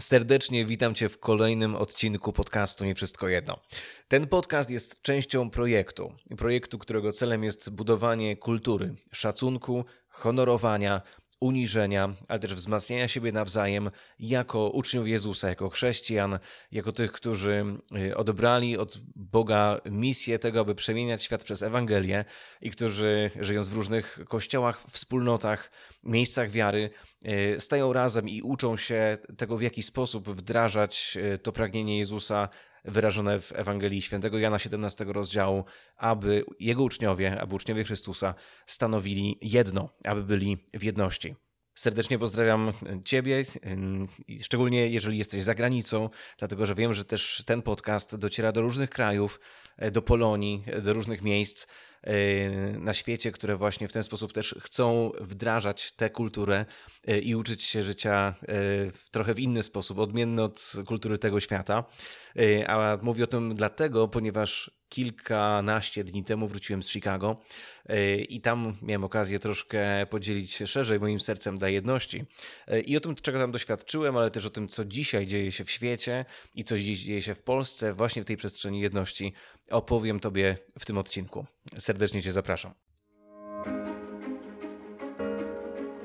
Serdecznie witam Cię w kolejnym odcinku podcastu Nie Wszystko Jedno. Ten podcast jest częścią projektu. Projektu, którego celem jest budowanie kultury, szacunku, honorowania, uniżenia, ale też wzmacniania siebie nawzajem jako uczniów Jezusa, jako chrześcijan, jako tych, którzy y, odebrali od Boga misję tego, aby przemieniać świat przez Ewangelię i którzy żyjąc w różnych kościołach, wspólnotach, miejscach wiary, y, stają razem i uczą się tego, w jaki sposób wdrażać y, to pragnienie Jezusa wyrażone w Ewangelii Świętego Jana 17 rozdziału, aby jego uczniowie, aby uczniowie Chrystusa stanowili jedno, aby byli w jedności. Serdecznie pozdrawiam Ciebie, szczególnie jeżeli jesteś za granicą, dlatego że wiem, że też ten podcast dociera do różnych krajów, do Polonii, do różnych miejsc na świecie, które właśnie w ten sposób też chcą wdrażać tę kulturę i uczyć się życia w trochę w inny sposób, odmienny od kultury tego świata. A mówię o tym dlatego, ponieważ kilkanaście dni temu wróciłem z Chicago e, i tam miałem okazję troszkę podzielić się szerzej moim sercem dla jedności e, i o tym, czego tam doświadczyłem, ale też o tym, co dzisiaj dzieje się w świecie i co dziś dzieje się w Polsce, właśnie w tej przestrzeni jedności, opowiem Tobie w tym odcinku. Serdecznie Cię zapraszam.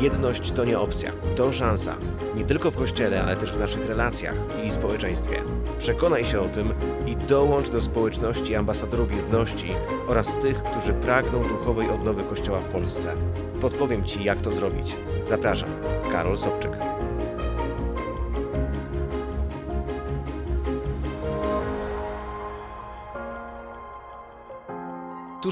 Jedność to nie opcja, to szansa. Nie tylko w kościele, ale też w naszych relacjach i społeczeństwie. Przekonaj się o tym i dołącz do społeczności ambasadorów jedności oraz tych, którzy pragną duchowej odnowy Kościoła w Polsce. Podpowiem Ci, jak to zrobić. Zapraszam, Karol Sobczyk.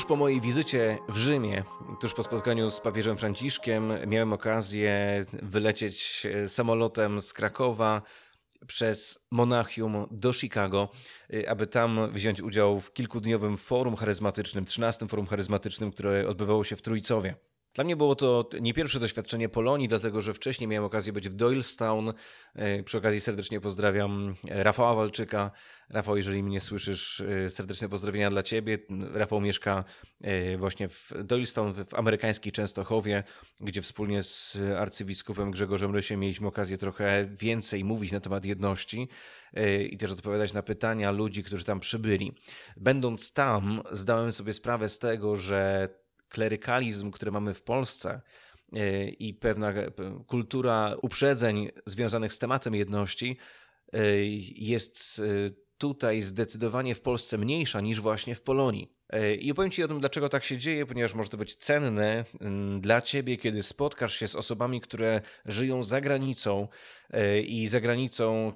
Tuż po mojej wizycie w Rzymie, tuż po spotkaniu z papieżem Franciszkiem, miałem okazję wylecieć samolotem z Krakowa przez Monachium do Chicago, aby tam wziąć udział w kilkudniowym forum charyzmatycznym, 13 forum charyzmatycznym, które odbywało się w Trójcowie. Dla mnie było to nie pierwsze doświadczenie Polonii, dlatego że wcześniej miałem okazję być w Doylestown. E, przy okazji serdecznie pozdrawiam Rafała Walczyka. Rafał, jeżeli mnie słyszysz, e, serdeczne pozdrowienia dla Ciebie. Rafał mieszka e, właśnie w Doylestown, w amerykańskiej Częstochowie, gdzie wspólnie z arcybiskupem Grzegorzem Rysiem mieliśmy okazję trochę więcej mówić na temat jedności i też odpowiadać na pytania ludzi, którzy tam przybyli. Będąc tam, zdałem sobie sprawę z tego, że klerykalizm, który mamy w Polsce e, i pewna kultura uprzedzeń związanych z tematem jedności e, jest e, tutaj zdecydowanie w Polsce mniejsza niż właśnie w Polonii. I opowiem Ci o tym, dlaczego tak się dzieje, ponieważ może to być cenne dla Ciebie, kiedy spotkasz się z osobami, które żyją za granicą i za granicą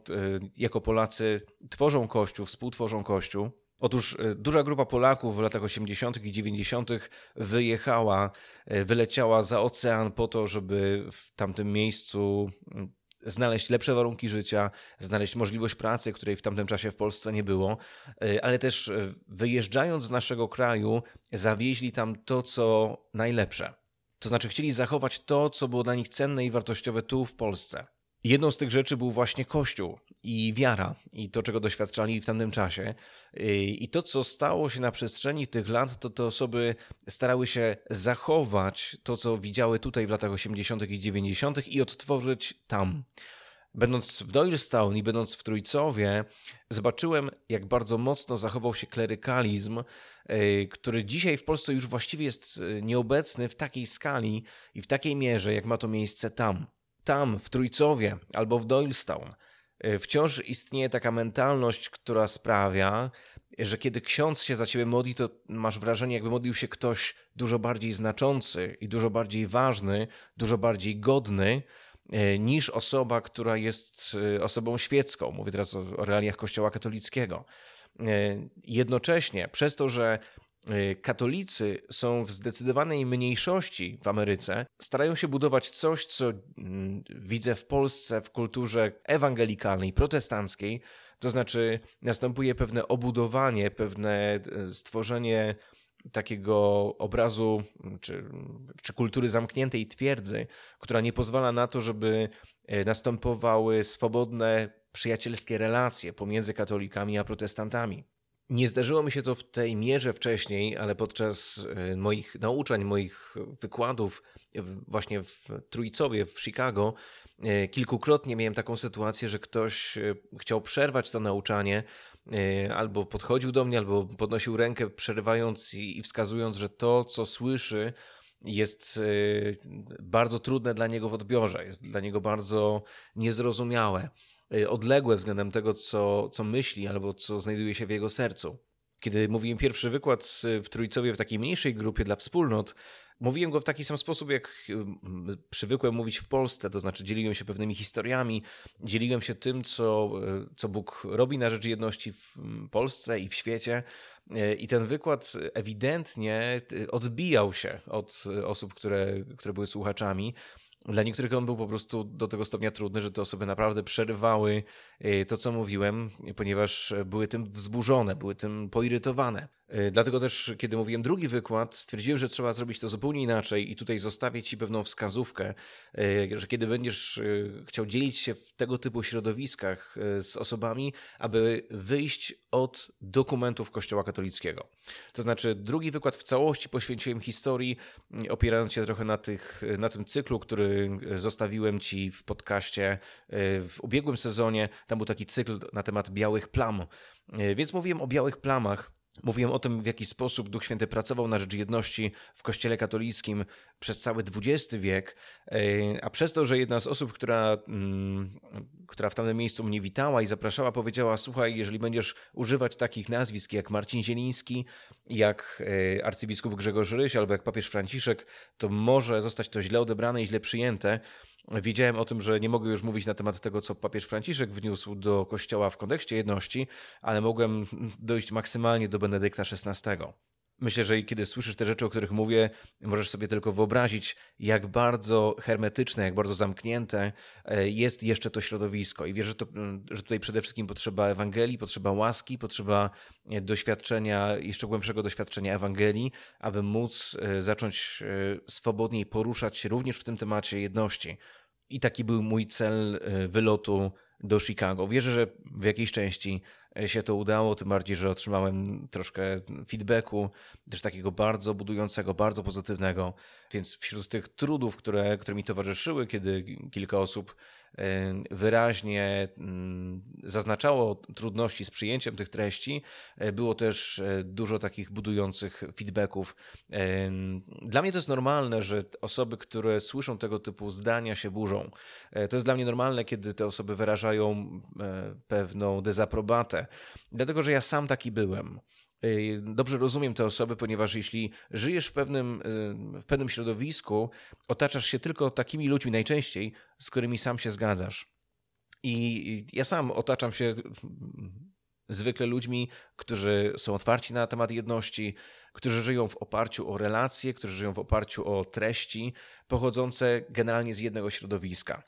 jako Polacy tworzą Kościół, współtworzą Kościół. Otóż e, duża grupa Polaków w latach 80. i 90. wyjechała, e, wyleciała za ocean po to, żeby w tamtym miejscu mm, znaleźć lepsze warunki życia, znaleźć możliwość pracy, której w tamtym czasie w Polsce nie było, e, ale też wyjeżdżając z naszego kraju, zawieźli tam to, co najlepsze. To znaczy, chcieli zachować to, co było dla nich cenne i wartościowe tu w Polsce. Jedną z tych rzeczy był właśnie Kościół i wiara, i to, czego doświadczali w tamtym czasie. I to, co stało się na przestrzeni tych lat, to te osoby starały się zachować to, co widziały tutaj w latach 80. i 90. i odtworzyć tam. Będąc w Doylestown i będąc w Trójcowie, zobaczyłem, jak bardzo mocno zachował się klerykalizm, e, który dzisiaj w Polsce już właściwie jest e, nieobecny w takiej skali i w takiej mierze, jak ma to miejsce tam tam, w Trójcowie albo w Doylestown, y, wciąż istnieje taka mentalność, która sprawia, że kiedy ksiądz się za ciebie modli, to masz wrażenie, jakby modlił się ktoś dużo bardziej znaczący i dużo bardziej ważny, dużo bardziej godny y, niż osoba, która jest y, osobą świecką. Mówię teraz o, o realiach Kościoła katolickiego. Jednocześnie, przez to, że katolicy są w zdecydowanej mniejszości w Ameryce, starają się budować coś, co mm, widzę w Polsce w kulturze ewangelikalnej, protestanckiej, to znaczy następuje pewne obudowanie, pewne e, stworzenie takiego obrazu czy, czy kultury zamkniętej twierdzy, która nie pozwala na to, żeby e, następowały swobodne, przyjacielskie relacje pomiędzy katolikami a protestantami. Nie zdarzyło mi się to w tej mierze wcześniej, ale podczas e, moich nauczeń, moich wykładów właśnie w Trójcowie, w Chicago, e, kilkukrotnie miałem taką sytuację, że ktoś chciał przerwać to nauczanie, albo podchodził do mnie, albo podnosił rękę, przerywając i wskazując, że to, co słyszy, jest bardzo trudne dla niego w odbiorze, jest dla niego bardzo niezrozumiałe. Y, odległe względem tego, co, co myśli albo co znajduje się w jego sercu. Kiedy mówiłem pierwszy wykład y, w Trójcowie w takiej mniejszej grupie dla wspólnot, mówiłem go w taki sam sposób, jak y, przywykłem mówić w Polsce, to znaczy dzieliłem się pewnymi historiami, dzieliłem się tym, co, co Bóg robi na rzecz jedności w Polsce i w świecie. I ten wykład ewidentnie odbijał się od osób, które, które były słuchaczami. Dla niektórych on był po prostu do tego stopnia trudny, że te osoby naprawdę przerywały y, to, co mówiłem, ponieważ były tym wzburzone, były tym poirytowane. Y, dlatego też, kiedy mówiłem drugi wykład, stwierdziłem, że trzeba zrobić to zupełnie inaczej i tutaj zostawię Ci pewną wskazówkę, y, że kiedy będziesz chciał dzielić się w tego typu środowiskach z osobami, aby wyjść od dokumentów Kościoła katolickiego. To znaczy, drugi wykład w całości poświęciłem historii, opierając się trochę na, tych, na tym cyklu, który zostawiłem Ci w podcaście w ubiegłym sezonie. Tam był taki cykl na temat białych plam. Więc mówiłem o białych plamach. Mówiłem o tym, w jaki sposób Duch Święty pracował na rzecz jedności w Kościele katolickim przez cały XX wiek, a przez to, że jedna z osób, która, mm, która w tamtym miejscu mnie witała i zapraszała, powiedziała: Słuchaj, jeżeli będziesz używać takich nazwisk jak Marcin Zieliński, jak e, arcybiskup Grzegorz Ryś albo jak papież Franciszek, to może zostać to źle odebrane i źle przyjęte. Wiedziałem o tym, że nie mogę już mówić na temat tego, co papież Franciszek wniósł do Kościoła w kontekście jedności, ale mogłem dojść maksymalnie do Benedykta XVI. Myślę, że kiedy słyszysz te rzeczy, o których mówię, możesz sobie tylko wyobrazić, jak bardzo hermetyczne, jak bardzo zamknięte e, jest jeszcze to środowisko. I wierzę, że, to, że tutaj przede wszystkim potrzeba Ewangelii, potrzeba łaski, potrzeba e, doświadczenia, jeszcze głębszego doświadczenia Ewangelii, aby móc e, zacząć swobodniej poruszać się również w tym temacie jedności. I taki był mój cel wylotu do Chicago. Wierzę, że w jakiejś części się to udało, tym bardziej, że otrzymałem troszkę feedbacku, też takiego bardzo budującego, bardzo pozytywnego. Więc wśród tych trudów, które, które mi towarzyszyły, kiedy kilka osób e, wyraźnie mm, zaznaczało trudności z przyjęciem tych treści, e, było też e, dużo takich budujących feedbacków. Dla mnie to jest normalne, że osoby, które słyszą tego typu zdania, się burzą. To jest dla mnie normalne, kiedy te osoby wyrażają pewną dezaprobatę, dlatego że ja sam taki byłem. Dobrze rozumiem te osoby, ponieważ jeśli żyjesz w pewnym, w pewnym środowisku, otaczasz się tylko takimi ludźmi najczęściej, z którymi sam się zgadzasz. I ja sam otaczam się mm, zwykle ludźmi, którzy są otwarci na temat jedności, którzy żyją w oparciu o relacje, którzy żyją w oparciu o treści pochodzące generalnie z jednego środowiska.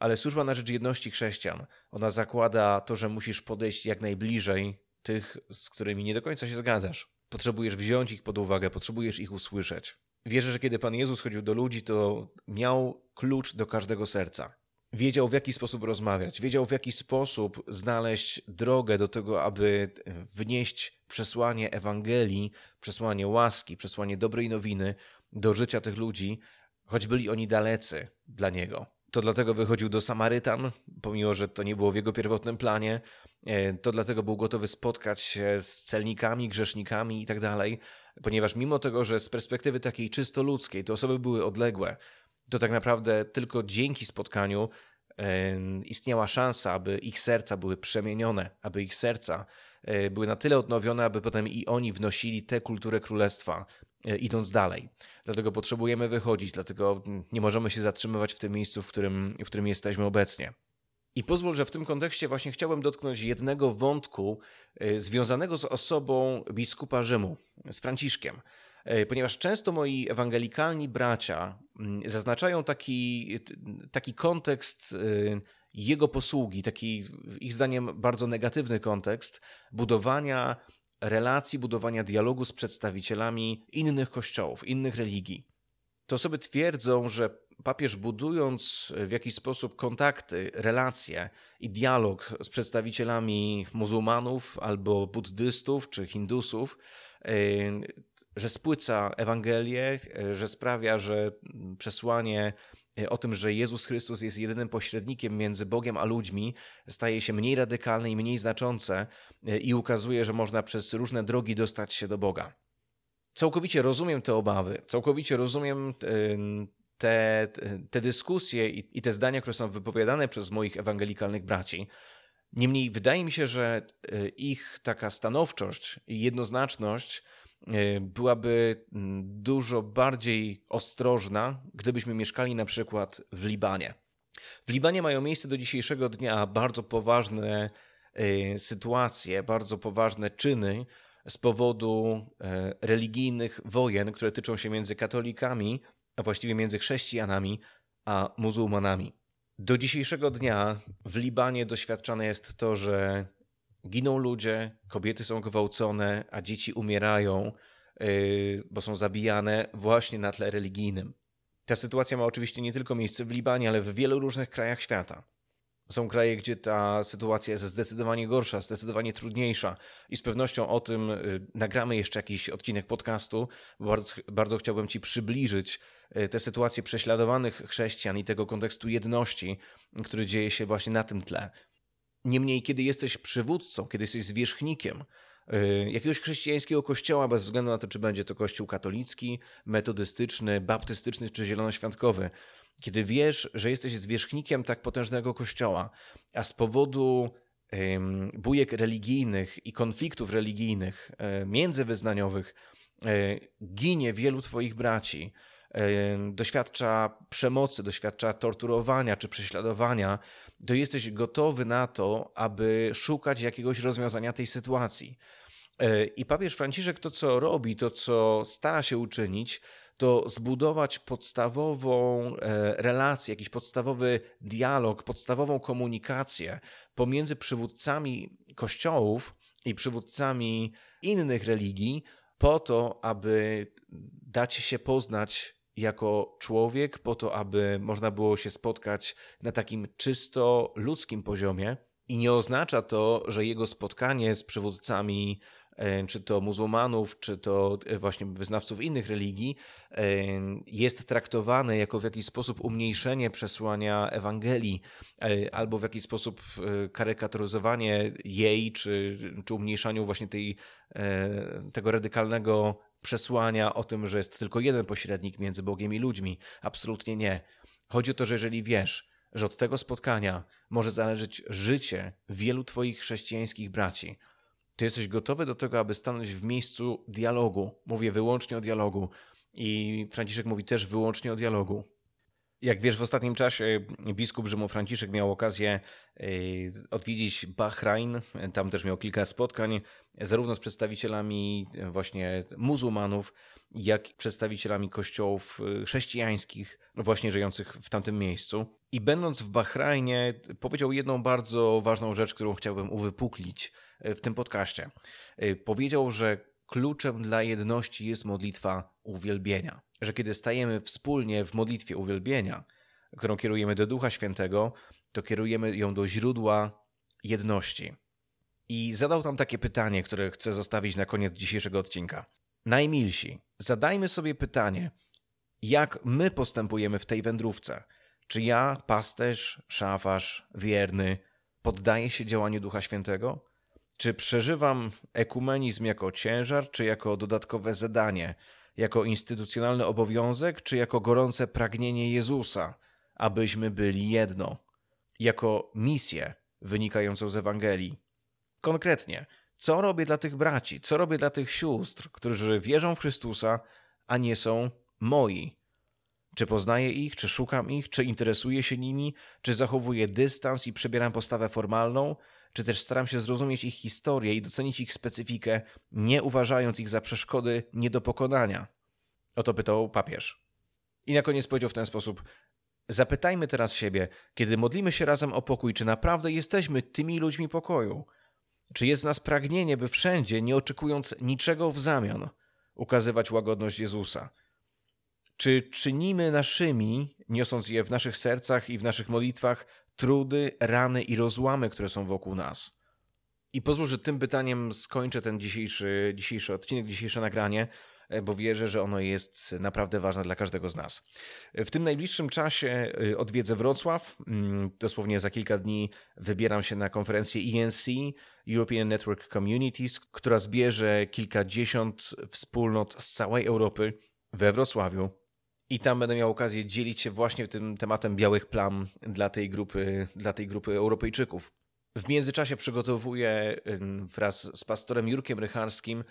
Ale służba na rzecz jedności chrześcijan, ona zakłada to, że musisz podejść jak najbliżej tych, z którymi nie do końca się zgadzasz. Potrzebujesz wziąć ich pod uwagę, potrzebujesz ich usłyszeć. Wierzę, że kiedy Pan Jezus chodził do ludzi, to miał klucz do każdego serca. Wiedział, w jaki sposób rozmawiać, wiedział, w jaki sposób znaleźć drogę do tego, aby wnieść przesłanie Ewangelii, przesłanie łaski, przesłanie dobrej nowiny do życia tych ludzi, choć byli oni dalecy dla Niego. To dlatego wychodził do Samarytan, pomimo że to nie było w jego pierwotnym planie. E, to dlatego był gotowy spotkać się z celnikami, grzesznikami i tak ponieważ mimo tego, że z perspektywy takiej czysto ludzkiej te osoby były odległe, to tak naprawdę tylko dzięki spotkaniu e, istniała szansa, aby ich serca były przemienione, aby ich serca e, były na tyle odnowione, aby potem i oni wnosili tę kulturę królestwa, idąc dalej. Dlatego potrzebujemy wychodzić, dlatego nie możemy się zatrzymywać w tym miejscu, w którym, w którym jesteśmy obecnie. I pozwól, że w tym kontekście właśnie chciałem dotknąć jednego wątku y, związanego z osobą biskupa Rzymu, z Franciszkiem. Y, ponieważ często moi ewangelikalni bracia mm, zaznaczają taki, taki kontekst y, jego posługi, taki ich zdaniem bardzo negatywny kontekst budowania relacji, budowania dialogu z przedstawicielami innych kościołów, innych religii. Te osoby twierdzą, że papież budując w jakiś sposób kontakty, relacje i dialog z przedstawicielami muzułmanów albo buddystów czy hindusów, e, że spłyca Ewangelię, e, że sprawia, że przesłanie e, o tym, że Jezus Chrystus jest jedynym pośrednikiem między Bogiem a ludźmi, staje się mniej radykalne i mniej znaczące i ukazuje, że można przez różne drogi dostać się do Boga. Całkowicie rozumiem te obawy, całkowicie rozumiem te, te dyskusje i, i te zdania, które są wypowiadane przez moich ewangelikalnych braci. Niemniej wydaje mi się, że e, ich taka stanowczość i jednoznaczność e, byłaby dużo bardziej ostrożna, gdybyśmy mieszkali na przykład w Libanie. W Libanie mają miejsce do dzisiejszego dnia bardzo poważne e, sytuacje, bardzo poważne czyny z powodu religijnych wojen, które tyczą się między katolikami a właściwie między chrześcijanami a muzułmanami. Do dzisiejszego dnia w Libanie doświadczane jest to, że giną ludzie, kobiety są gwałcone, a dzieci umierają, yy, bo są zabijane właśnie na tle religijnym. Ta sytuacja ma oczywiście nie tylko miejsce w Libanie, ale w wielu różnych krajach świata. Są kraje, gdzie ta sytuacja jest zdecydowanie gorsza, zdecydowanie trudniejsza i z pewnością o tym y, nagramy jeszcze jakiś odcinek podcastu, bardzo, bardzo chciałbym Ci przybliżyć y, tę sytuację prześladowanych chrześcijan i tego kontekstu jedności, który dzieje się właśnie na tym tle. Niemniej, kiedy jesteś przywódcą, kiedy jesteś zwierzchnikiem, y, jakiegoś chrześcijańskiego kościoła, bez względu na to, czy będzie to kościół katolicki, metodystyczny, baptystyczny czy zielonoświątkowy, kiedy wiesz, że jesteś zwierzchnikiem tak potężnego kościoła, a z powodu bujek religijnych i konfliktów religijnych, um, międzywyznaniowych, um, ginie wielu Twoich braci, doświadcza przemocy, doświadcza torturowania czy prześladowania, to jesteś gotowy na to, aby szukać jakiegoś rozwiązania tej sytuacji. E, I papież Franciszek to, co robi, to, co stara się uczynić, to zbudować podstawową e, relację, jakiś podstawowy dialog, podstawową komunikację pomiędzy przywódcami kościołów i przywódcami innych religii, po to, aby dać się poznać jako człowiek, po to, aby można było się spotkać na takim czysto ludzkim poziomie. I nie oznacza to, że jego spotkanie z przywódcami E, czy to muzułmanów, czy to e, właśnie wyznawców innych religii, e, jest traktowane jako w jakiś sposób umniejszenie przesłania Ewangelii, albo w jakiś sposób karykaturyzowanie jej, czy, czy umniejszaniu właśnie tej, tego radykalnego przesłania o tym, że jest tylko jeden pośrednik między Bogiem i ludźmi. Absolutnie nie. Chodzi o to, że jeżeli wiesz, że od tego spotkania może zależeć życie wielu Twoich chrześcijańskich braci, to jesteś gotowy do tego, aby stanąć w miejscu dialogu. Mówię wyłącznie o dialogu. I Franciszek mówi też wyłącznie o dialogu. Jak wiesz, w ostatnim czasie biskup Rzymu Franciszek miał okazję e, odwiedzić Bahrain. Tam też miał kilka spotkań, zarówno z przedstawicielami właśnie muzułmanów, jak i przedstawicielami kościołów e, chrześcijańskich, właśnie żyjących w tamtym miejscu. I będąc w Bahrajnie, powiedział jedną bardzo ważną rzecz, którą chciałbym uwypuklić E, w tym podcaście. E, powiedział, że kluczem dla jedności jest modlitwa uwielbienia. Że kiedy stajemy wspólnie w modlitwie uwielbienia, którą kierujemy do Ducha Świętego, to kierujemy ją do źródła jedności. I zadał tam takie pytanie, które chcę zostawić na koniec dzisiejszego odcinka. Najmilsi, zadajmy sobie pytanie, jak my postępujemy w tej wędrówce? Czy ja, pasterz, szafarz, wierny, poddaję się działaniu Ducha Świętego? Czy przeżywam ekumenizm jako ciężar, czy jako dodatkowe zadanie, jako instytucjonalny obowiązek, czy jako gorące pragnienie Jezusa, abyśmy byli jedno, jako misję wynikającą z Ewangelii? Konkretnie, co robię dla tych braci, co robię dla tych sióstr, którzy wierzą w Chrystusa, a nie są moi? Czy poznaję ich, czy szukam ich, czy interesuję się nimi, czy zachowuję dystans i przebieram postawę formalną, czy też staram się zrozumieć ich historię i docenić ich specyfikę, nie uważając ich za przeszkody nie do pokonania? O to pytał papież. I na koniec powiedział w ten sposób: Zapytajmy teraz siebie, kiedy modlimy się razem o pokój, czy naprawdę jesteśmy tymi ludźmi pokoju? Czy jest w nas pragnienie, by wszędzie, nie oczekując niczego w zamian, ukazywać łagodność Jezusa? Czy czynimy naszymi, niosąc je w naszych sercach i w naszych modlitwach, trudy, rany i rozłamy, które są wokół nas? I pozwól, że tym pytaniem skończę ten dzisiejszy, dzisiejszy odcinek, dzisiejsze nagranie, e, bo wierzę, że ono jest naprawdę ważne dla każdego z nas. W tym najbliższym czasie e, odwiedzę Wrocław. Mm, dosłownie za kilka dni wybieram się na konferencję ENC, European Network Communities, która zbierze kilkadziesiąt wspólnot z całej Europy we Wrocławiu. I tam będę miał okazję dzielić się właśnie tym tematem białych plam dla tej grupy, dla tej grupy Europejczyków. W międzyczasie przygotowuję wraz z pastorem Jurkiem Rycharskim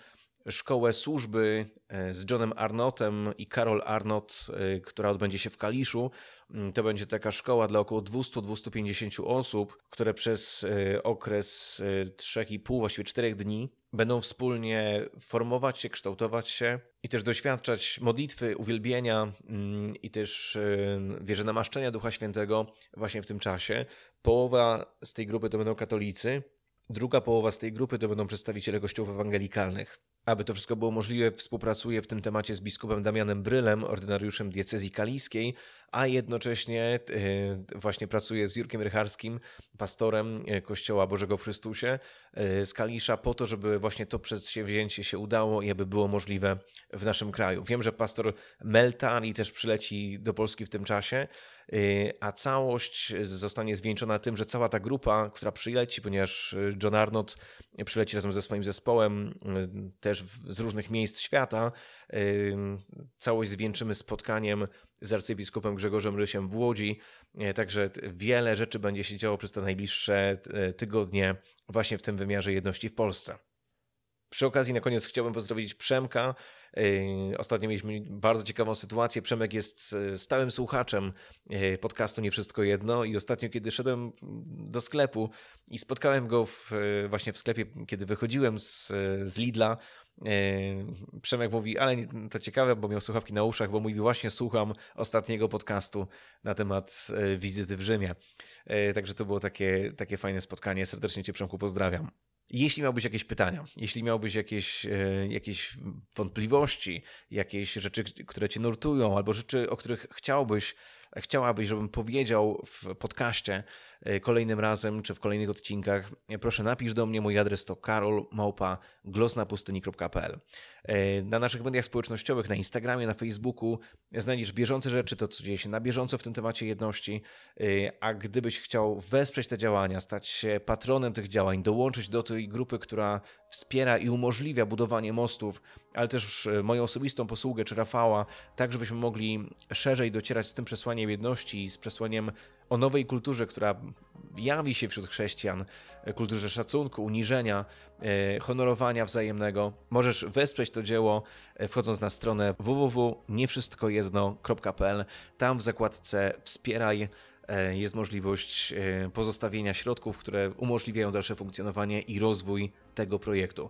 szkołę służby e, z Johnem Arnottem i Carol Arnott, e, która odbędzie się w Kaliszu. Mm, to będzie taka szkoła dla około 200-250 osób, które przez e, okres 3,5, właściwie 4 dni będą wspólnie formować się, kształtować się i też doświadczać modlitwy, uwielbienia mm, i też wierzę namaszczenia Ducha Świętego właśnie w tym czasie. Połowa z tej grupy to będą katolicy, druga połowa z tej grupy to będą przedstawiciele kościołów ewangelikalnych. Aby to wszystko było możliwe, współpracuję w tym temacie z biskupem Damianem Brylem, ordynariuszem diecezji kaliskiej, a jednocześnie e, właśnie pracuję z Jurkiem Rycharskim, pastorem e, Kościoła Bożego w Chrystusie e, z Kalisza, po to, żeby właśnie to przedsięwzięcie się udało i aby było możliwe w naszym kraju. Wiem, że pastor Meltari też przyleci do Polski w tym czasie, a całość zostanie zwieńczona tym, że cała ta grupa, która przyleci, ponieważ John Arnott przyleci razem ze swoim zespołem też z różnych miejsc świata, całość zwieńczymy spotkaniem z arcybiskupem Grzegorzem Rysiem w Łodzi. E, także wiele rzeczy będzie się działo przez te najbliższe e, tygodnie właśnie w tym wymiarze jedności w Polsce. Przy okazji na koniec chciałbym pozdrowić Przemka. E, ostatnio mieliśmy bardzo ciekawą sytuację. Przemek jest stałym słuchaczem podcastu Nie Wszystko Jedno i ostatnio, kiedy szedłem do sklepu i spotkałem go w, właśnie w sklepie, kiedy wychodziłem z, z Lidla, Przemek mówi, ale to ciekawe, bo miał słuchawki na uszach, bo mówi, właśnie słucham ostatniego podcastu na temat yy, wizyty w Rzymie. Yy, także to było takie, takie fajne spotkanie. Serdecznie Cię, Przemku, pozdrawiam. Jeśli miałbyś jakieś pytania, jeśli miałbyś jakieś, jakieś wątpliwości, jakieś rzeczy, które Cię nurtują, albo rzeczy, o których chciałbyś, chciałabyś, żebym powiedział w podcaście kolejnym razem, czy w kolejnych odcinkach, e, proszę napisz do mnie. Mój adres to karolmałpa.glosnapustyni.pl e, Na naszych mediach społecznościowych, na Instagramie, na Facebooku znajdziesz bieżące rzeczy, to co dzieje się na bieżąco w tym temacie jedności, a gdybyś chciał wesprzeć te działania, stać się patronem tych działań, dołączyć do tej grupy, która wspiera i umożliwia budowanie mostów, ale też moją osobistą posługę, czy Rafała, tak żebyśmy mogli szerzej docierać z tym przesłaniem jedności, z przesłaniem o nowej kulturze, która jawi się wśród chrześcijan, kulturze szacunku, uniżenia, e, honorowania wzajemnego. Możesz wesprzeć to dzieło e, wchodząc na stronę www.niewszystkojedno.pl. Tam w zakładce Wspieraj e, jest możliwość pozostawienia środków, które umożliwiają dalsze funkcjonowanie i rozwój tego projektu.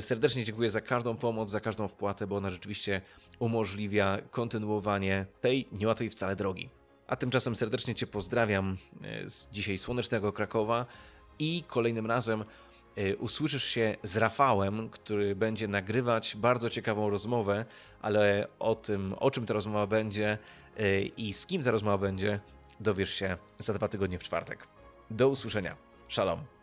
Serdecznie dziękuję za każdą pomoc, za każdą wpłatę, bo ona rzeczywiście umożliwia kontynuowanie tej niełatwej wcale drogi. A tymczasem serdecznie Cię pozdrawiam e, z dzisiaj słonecznego Krakowa i kolejnym razem e, usłyszysz się z Rafałem, który będzie nagrywać bardzo ciekawą rozmowę, ale o tym, o czym ta rozmowa będzie e, i z kim ta rozmowa będzie, dowiesz się za dwa tygodnie w czwartek. Do usłyszenia. Shalom.